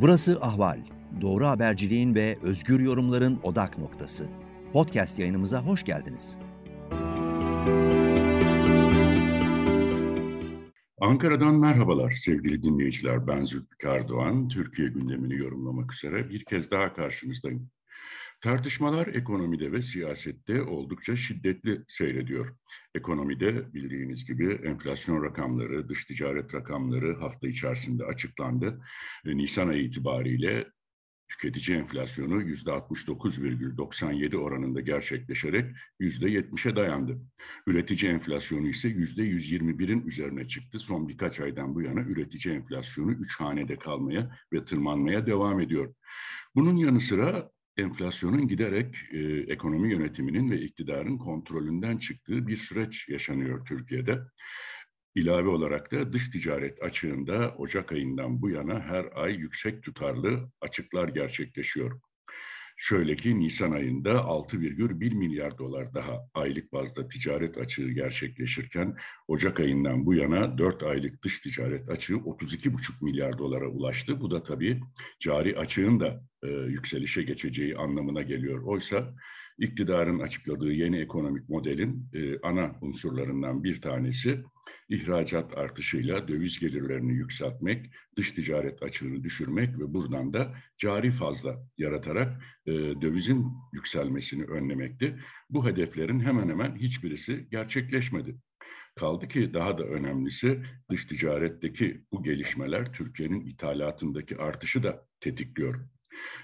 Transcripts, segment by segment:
Burası Ahval. Doğru haberciliğin ve özgür yorumların odak noktası. Podcast yayınımıza hoş geldiniz. Ankara'dan merhabalar sevgili dinleyiciler. Ben Zülfikar Doğan. Türkiye gündemini yorumlamak üzere bir kez daha karşınızdayım. Tartışmalar ekonomide ve siyasette oldukça şiddetli seyrediyor. Ekonomide bildiğiniz gibi enflasyon rakamları, dış ticaret rakamları hafta içerisinde açıklandı. Nisan ayı itibariyle tüketici enflasyonu %69,97 oranında gerçekleşerek %70'e dayandı. Üretici enflasyonu ise %121'in üzerine çıktı. Son birkaç aydan bu yana üretici enflasyonu 3 hanede kalmaya ve tırmanmaya devam ediyor. Bunun yanı sıra enflasyonun giderek e, ekonomi yönetiminin ve iktidarın kontrolünden çıktığı bir süreç yaşanıyor Türkiye'de. İlave olarak da dış ticaret açığında Ocak ayından bu yana her ay yüksek tutarlı açıklar gerçekleşiyor. Şöyle ki Nisan ayında 6,1 milyar dolar daha aylık bazda ticaret açığı gerçekleşirken Ocak ayından bu yana 4 aylık dış ticaret açığı 32,5 milyar dolara ulaştı. Bu da tabii cari açığın da e, yükselişe geçeceği anlamına geliyor. Oysa iktidarın açıkladığı yeni ekonomik modelin e, ana unsurlarından bir tanesi ihracat artışıyla döviz gelirlerini yükseltmek, dış ticaret açığını düşürmek ve buradan da cari fazla yaratarak e, dövizin yükselmesini önlemekti. Bu hedeflerin hemen hemen hiçbirisi gerçekleşmedi. Kaldı ki daha da önemlisi dış ticaretteki bu gelişmeler Türkiye'nin ithalatındaki artışı da tetikliyor.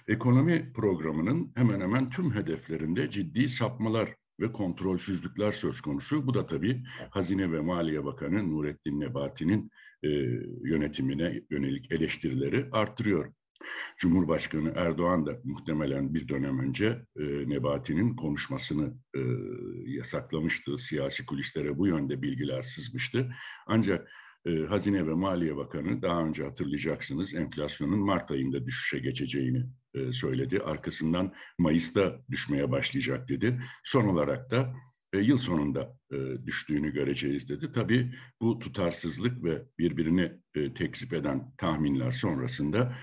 Ekonomi programının hemen hemen tüm hedeflerinde ciddi sapmalar ve kontrolsüzlükler söz konusu. Bu da tabii Hazine ve Maliye Bakanı Nurettin Nebati'nin e, yönetimine yönelik eleştirileri arttırıyor. Cumhurbaşkanı Erdoğan da muhtemelen bir dönem önce e, Nebati'nin konuşmasını e, yasaklamıştı. Siyasi kulislere bu yönde bilgiler sızmıştı. Ancak e, Hazine ve Maliye Bakanı daha önce hatırlayacaksınız enflasyonun Mart ayında düşüşe geçeceğini e, söyledi. Arkasından Mayıs'ta düşmeye başlayacak dedi. Son olarak da e, yıl sonunda e, düştüğünü göreceğiz dedi. Tabii bu tutarsızlık ve birbirini e, tekzip eden tahminler sonrasında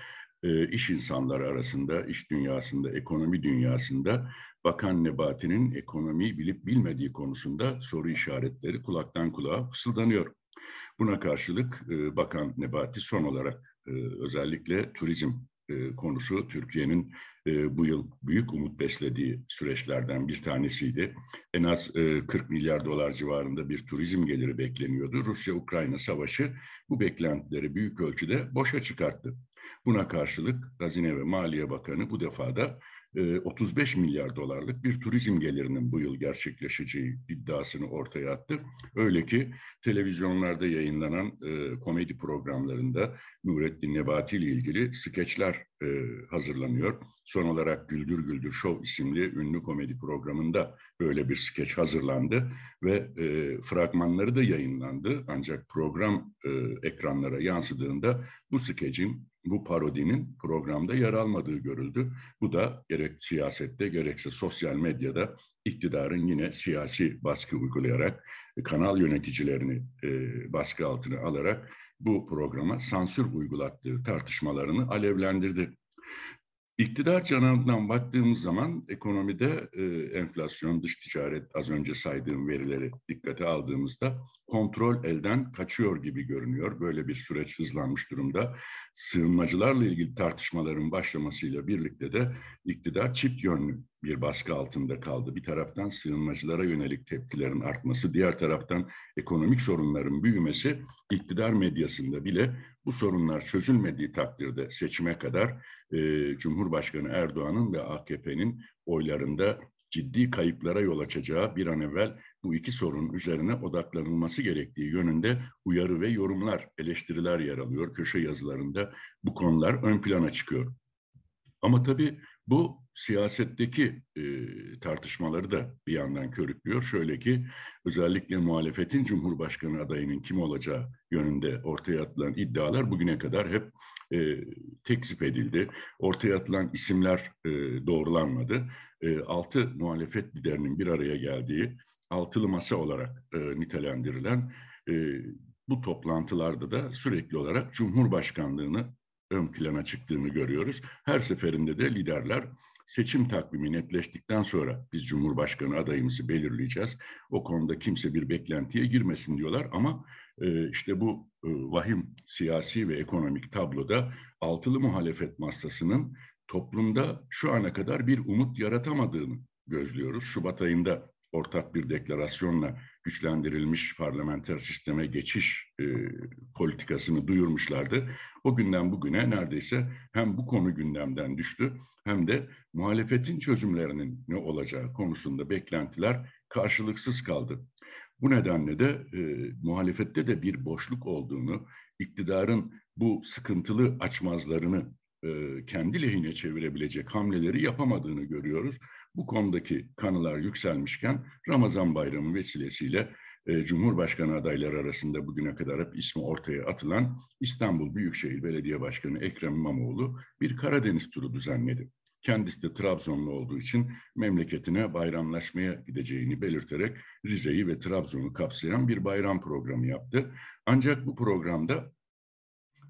iş insanları arasında, iş dünyasında, ekonomi dünyasında Bakan Nebati'nin ekonomiyi bilip bilmediği konusunda soru işaretleri kulaktan kulağa fısıldanıyor. Buna karşılık e, Bakan Nebati son olarak e, özellikle turizm e, konusu Türkiye'nin bu yıl büyük umut beslediği süreçlerden bir tanesiydi. En az e, 40 milyar dolar civarında bir turizm geliri bekleniyordu. Rusya-Ukrayna savaşı bu beklentileri büyük ölçüde boşa çıkarttı. Buna karşılık Hazine ve Maliye Bakanı bu defa da 35 e, milyar dolarlık bir turizm gelirinin bu yıl gerçekleşeceği iddiasını ortaya attı. Öyle ki televizyonlarda yayınlanan e, komedi programlarında Nurettin Nebati ile ilgili skeçler e, hazırlanıyor. Son olarak Güldür Güldür Show isimli ünlü komedi programında böyle bir skeç hazırlandı ve e, fragmanları da yayınlandı. Ancak program e, ekranlara yansıdığında bu skecin bu parodinin programda yer almadığı görüldü. Bu da gerek siyasette gerekse sosyal medyada iktidarın yine siyasi baskı uygulayarak kanal yöneticilerini e, baskı altına alarak bu programa sansür uygulattığı tartışmalarını alevlendirdi. İktidar canından baktığımız zaman ekonomide e, enflasyon, dış ticaret az önce saydığım verileri dikkate aldığımızda kontrol elden kaçıyor gibi görünüyor. Böyle bir süreç hızlanmış durumda. Sığınmacılarla ilgili tartışmaların başlamasıyla birlikte de iktidar çift yönlü bir baskı altında kaldı. Bir taraftan sığınmacılara yönelik tepkilerin artması, diğer taraftan ekonomik sorunların büyümesi iktidar medyasında bile bu sorunlar çözülmediği takdirde seçime kadar e, Cumhurbaşkanı Erdoğan'ın ve AKP'nin oylarında ciddi kayıplara yol açacağı bir an evvel bu iki sorun üzerine odaklanılması gerektiği yönünde uyarı ve yorumlar, eleştiriler yer alıyor. Köşe yazılarında bu konular ön plana çıkıyor. Ama tabii bu siyasetteki e, tartışmaları da bir yandan körüklüyor. Şöyle ki özellikle muhalefetin Cumhurbaşkanı adayının kim olacağı yönünde ortaya atılan iddialar bugüne kadar hep e, tekzip edildi. Ortaya atılan isimler e, doğrulanmadı. E, altı muhalefet liderinin bir araya geldiği altılı masa olarak e, nitelendirilen e, bu toplantılarda da sürekli olarak Cumhurbaşkanlığını ön plana çıktığını görüyoruz. Her seferinde de liderler seçim takvimi netleştikten sonra biz Cumhurbaşkanı adayımızı belirleyeceğiz. O konuda kimse bir beklentiye girmesin diyorlar ama e, işte bu e, vahim siyasi ve ekonomik tabloda altılı muhalefet masasının toplumda şu ana kadar bir umut yaratamadığını gözlüyoruz. Şubat ayında ortak bir deklarasyonla güçlendirilmiş parlamenter sisteme geçiş e, politikasını duyurmuşlardı. O günden bugüne neredeyse hem bu konu gündemden düştü hem de muhalefetin çözümlerinin ne olacağı konusunda beklentiler karşılıksız kaldı. Bu nedenle de e, muhalefette de bir boşluk olduğunu, iktidarın bu sıkıntılı açmazlarını kendi lehine çevirebilecek hamleleri yapamadığını görüyoruz. Bu konudaki kanılar yükselmişken Ramazan bayramı vesilesiyle Cumhurbaşkanı adayları arasında bugüne kadar hep ismi ortaya atılan İstanbul Büyükşehir Belediye Başkanı Ekrem İmamoğlu bir Karadeniz turu düzenledi. Kendisi de Trabzonlu olduğu için memleketine bayramlaşmaya gideceğini belirterek Rize'yi ve Trabzon'u kapsayan bir bayram programı yaptı. Ancak bu programda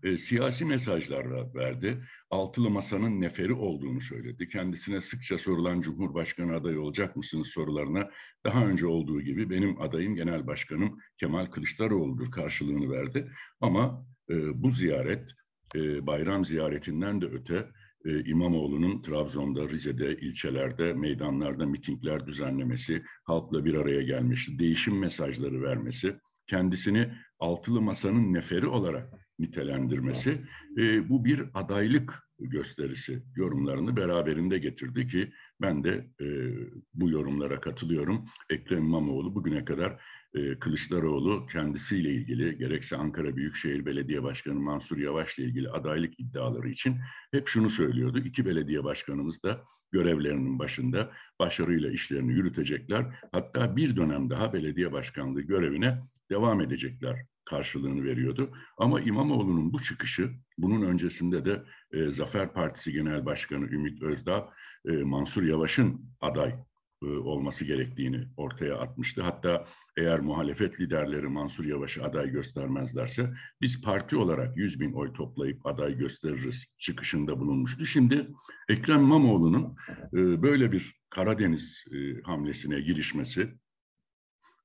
e, siyasi mesajlar verdi. Altılı Masa'nın neferi olduğunu söyledi. Kendisine sıkça sorulan Cumhurbaşkanı adayı olacak mısınız sorularına daha önce olduğu gibi benim adayım Genel Başkanım Kemal Kılıçdaroğlu'dur karşılığını verdi. Ama e, bu ziyaret e, bayram ziyaretinden de öte e, İmamoğlu'nun Trabzon'da, Rize'de, ilçelerde, meydanlarda mitingler düzenlemesi, halkla bir araya gelmesi, değişim mesajları vermesi, kendisini altılı masanın neferi olarak nitelendirmesi e, bu bir adaylık gösterisi yorumlarını beraberinde getirdi ki ben de e, bu yorumlara katılıyorum. Ekrem İmamoğlu bugüne kadar e, Kılıçdaroğlu kendisiyle ilgili gerekse Ankara Büyükşehir Belediye Başkanı Mansur Yavaş'la ilgili adaylık iddiaları için hep şunu söylüyordu. İki belediye başkanımız da görevlerinin başında başarıyla işlerini yürütecekler. Hatta bir dönem daha belediye başkanlığı görevine devam edecekler karşılığını veriyordu. Ama İmamoğlu'nun bu çıkışı, bunun öncesinde de e, Zafer Partisi Genel Başkanı Ümit Özdağ, e, Mansur Yavaş'ın aday e, olması gerektiğini ortaya atmıştı. Hatta eğer muhalefet liderleri Mansur Yavaş'ı aday göstermezlerse biz parti olarak 100 bin oy toplayıp aday gösteririz çıkışında bulunmuştu. Şimdi Ekrem İmamoğlu'nun e, böyle bir Karadeniz e, hamlesine girişmesi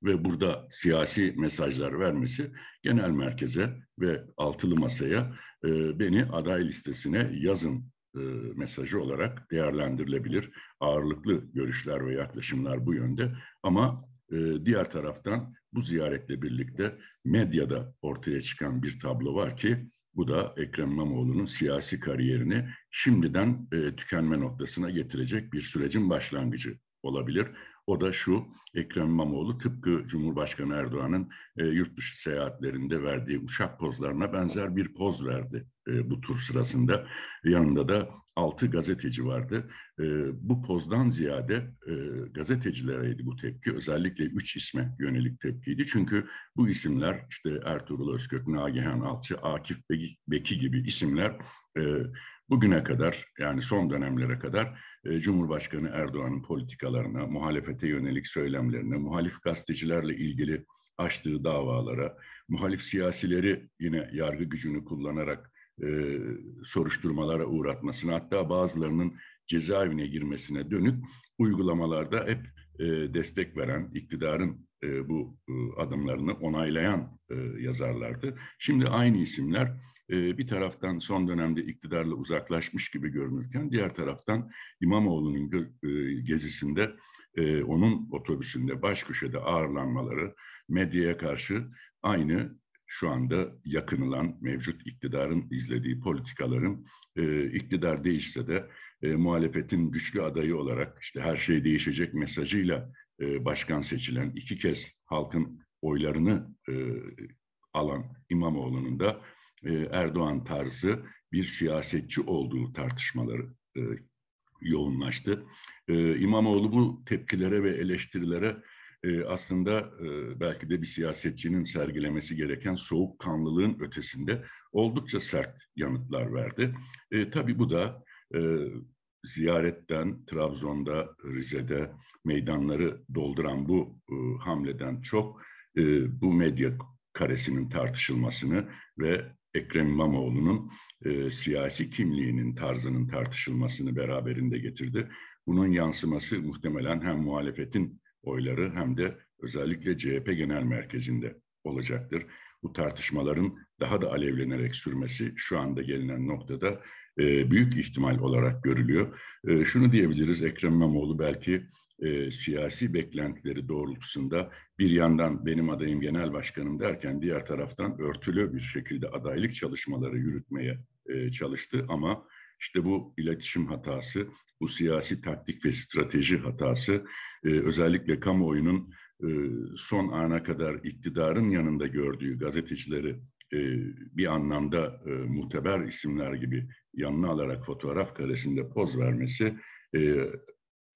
ve burada siyasi mesajlar vermesi genel merkeze ve altılı masaya e, beni aday listesine yazın e, mesajı olarak değerlendirilebilir. Ağırlıklı görüşler ve yaklaşımlar bu yönde ama e, diğer taraftan bu ziyaretle birlikte medyada ortaya çıkan bir tablo var ki bu da Ekrem İmamoğlu'nun siyasi kariyerini şimdiden e, tükenme noktasına getirecek bir sürecin başlangıcı olabilir. O da şu, Ekrem İmamoğlu tıpkı Cumhurbaşkanı Erdoğan'ın e, yurt dışı seyahatlerinde verdiği uçak pozlarına benzer bir poz verdi e, bu tur sırasında. Yanında da altı gazeteci vardı. E, bu pozdan ziyade e, gazetecilereydi bu tepki. Özellikle üç isme yönelik tepkiydi. Çünkü bu isimler işte Ertuğrul Özkök, Nagihan Alçı, Akif Beki gibi isimler e, bugüne kadar yani son dönemlere kadar e, Cumhurbaşkanı Erdoğan'ın politikalarına, muhalefete yönelik söylemlerine, muhalif gazetecilerle ilgili açtığı davalara, muhalif siyasileri yine yargı gücünü kullanarak e, soruşturmalara uğratmasına hatta bazılarının cezaevine girmesine dönük uygulamalarda hep e, destek veren, iktidarın e, bu e, adımlarını onaylayan e, yazarlardı. Şimdi aynı isimler bir taraftan son dönemde iktidarla uzaklaşmış gibi görünürken diğer taraftan İmamoğlu'nun e, gezisinde e, onun otobüsünde baş köşede ağırlanmaları medyaya karşı aynı şu anda yakınılan mevcut iktidarın izlediği politikaların e, iktidar değişse de e, muhalefetin güçlü adayı olarak işte her şey değişecek mesajıyla başkan seçilen iki kez halkın oylarını alan İmamoğlu'nun da e, Erdoğan tarzı bir siyasetçi olduğu tartışmaları e, yoğunlaştı. E, İmamoğlu bu tepkilere ve eleştirilere e, aslında e, belki de bir siyasetçinin sergilemesi gereken soğukkanlılığın ötesinde oldukça sert yanıtlar verdi. E, tabii bu da e, ziyaretten, Trabzon'da, Rize'de meydanları dolduran bu e, hamleden çok e, bu medya karesinin tartışılmasını ve Ekrem İmamoğlu'nun e, siyasi kimliğinin tarzının tartışılmasını beraberinde getirdi. Bunun yansıması muhtemelen hem muhalefetin oyları hem de özellikle CHP Genel Merkezi'nde olacaktır. Bu tartışmaların daha da alevlenerek sürmesi şu anda gelinen noktada e, büyük ihtimal olarak görülüyor. E, şunu diyebiliriz, Ekrem İmamoğlu belki e, siyasi beklentileri doğrultusunda bir yandan benim adayım genel başkanım derken diğer taraftan örtülü bir şekilde adaylık çalışmaları yürütmeye e, çalıştı. Ama işte bu iletişim hatası, bu siyasi taktik ve strateji hatası e, özellikle kamuoyunun e, son ana kadar iktidarın yanında gördüğü gazetecileri e, bir anlamda e, muteber isimler gibi yanına alarak fotoğraf karesinde poz vermesi e,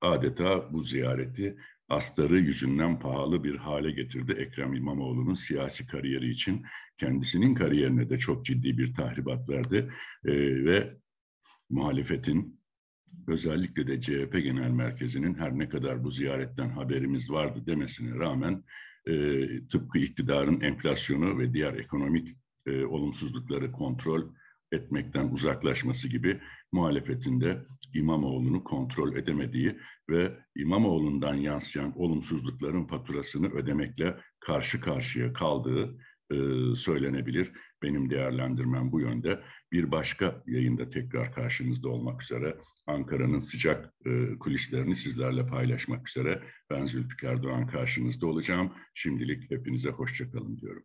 adeta bu ziyareti astarı yüzünden pahalı bir hale getirdi Ekrem İmamoğlu'nun siyasi kariyeri için. Kendisinin kariyerine de çok ciddi bir tahribat verdi e, ve muhalefetin özellikle de CHP Genel Merkezi'nin her ne kadar bu ziyaretten haberimiz vardı demesine rağmen e, tıpkı iktidarın enflasyonu ve diğer ekonomik e, olumsuzlukları kontrol etmekten uzaklaşması gibi muhalefetinde İmamoğlu'nu kontrol edemediği ve İmamoğlu'ndan yansıyan olumsuzlukların faturasını ödemekle karşı karşıya kaldığı e, söylenebilir. Benim değerlendirmem bu yönde. Bir başka yayında tekrar karşınızda olmak üzere Ankara'nın sıcak e, kulislerini sizlerle paylaşmak üzere ben Zülfikar Doğan karşınızda olacağım. Şimdilik hepinize hoşçakalın diyorum.